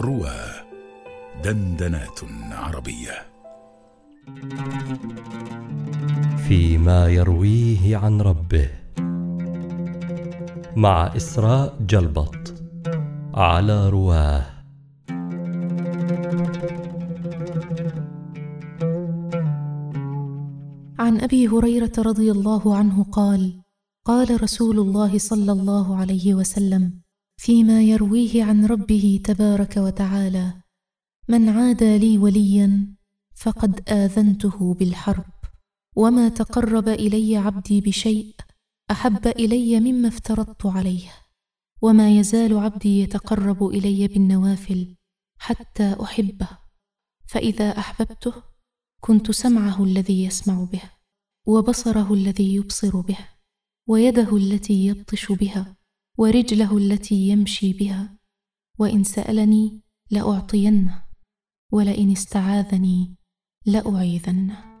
روى دندنات عربية. فيما يرويه عن ربه. مع إسراء جلبط على رواه. عن أبي هريرة رضي الله عنه قال قال رسول الله صلى الله عليه وسلم فيما يرويه عن ربه تبارك وتعالى من عادى لي وليا فقد آذنته بالحرب وما تقرب إلي عبدي بشيء أحب إلي مما افترضت عليه وما يزال عبدي يتقرب إلي بالنوافل حتى أحبه فإذا أحببته كنت سمعه الذي يسمع به وبصره الذي يبصر به ويده التي يبطش بها ورجله التي يمشي بها وإن سألني لأعطينه ولئن استعاذني لأعيذنه.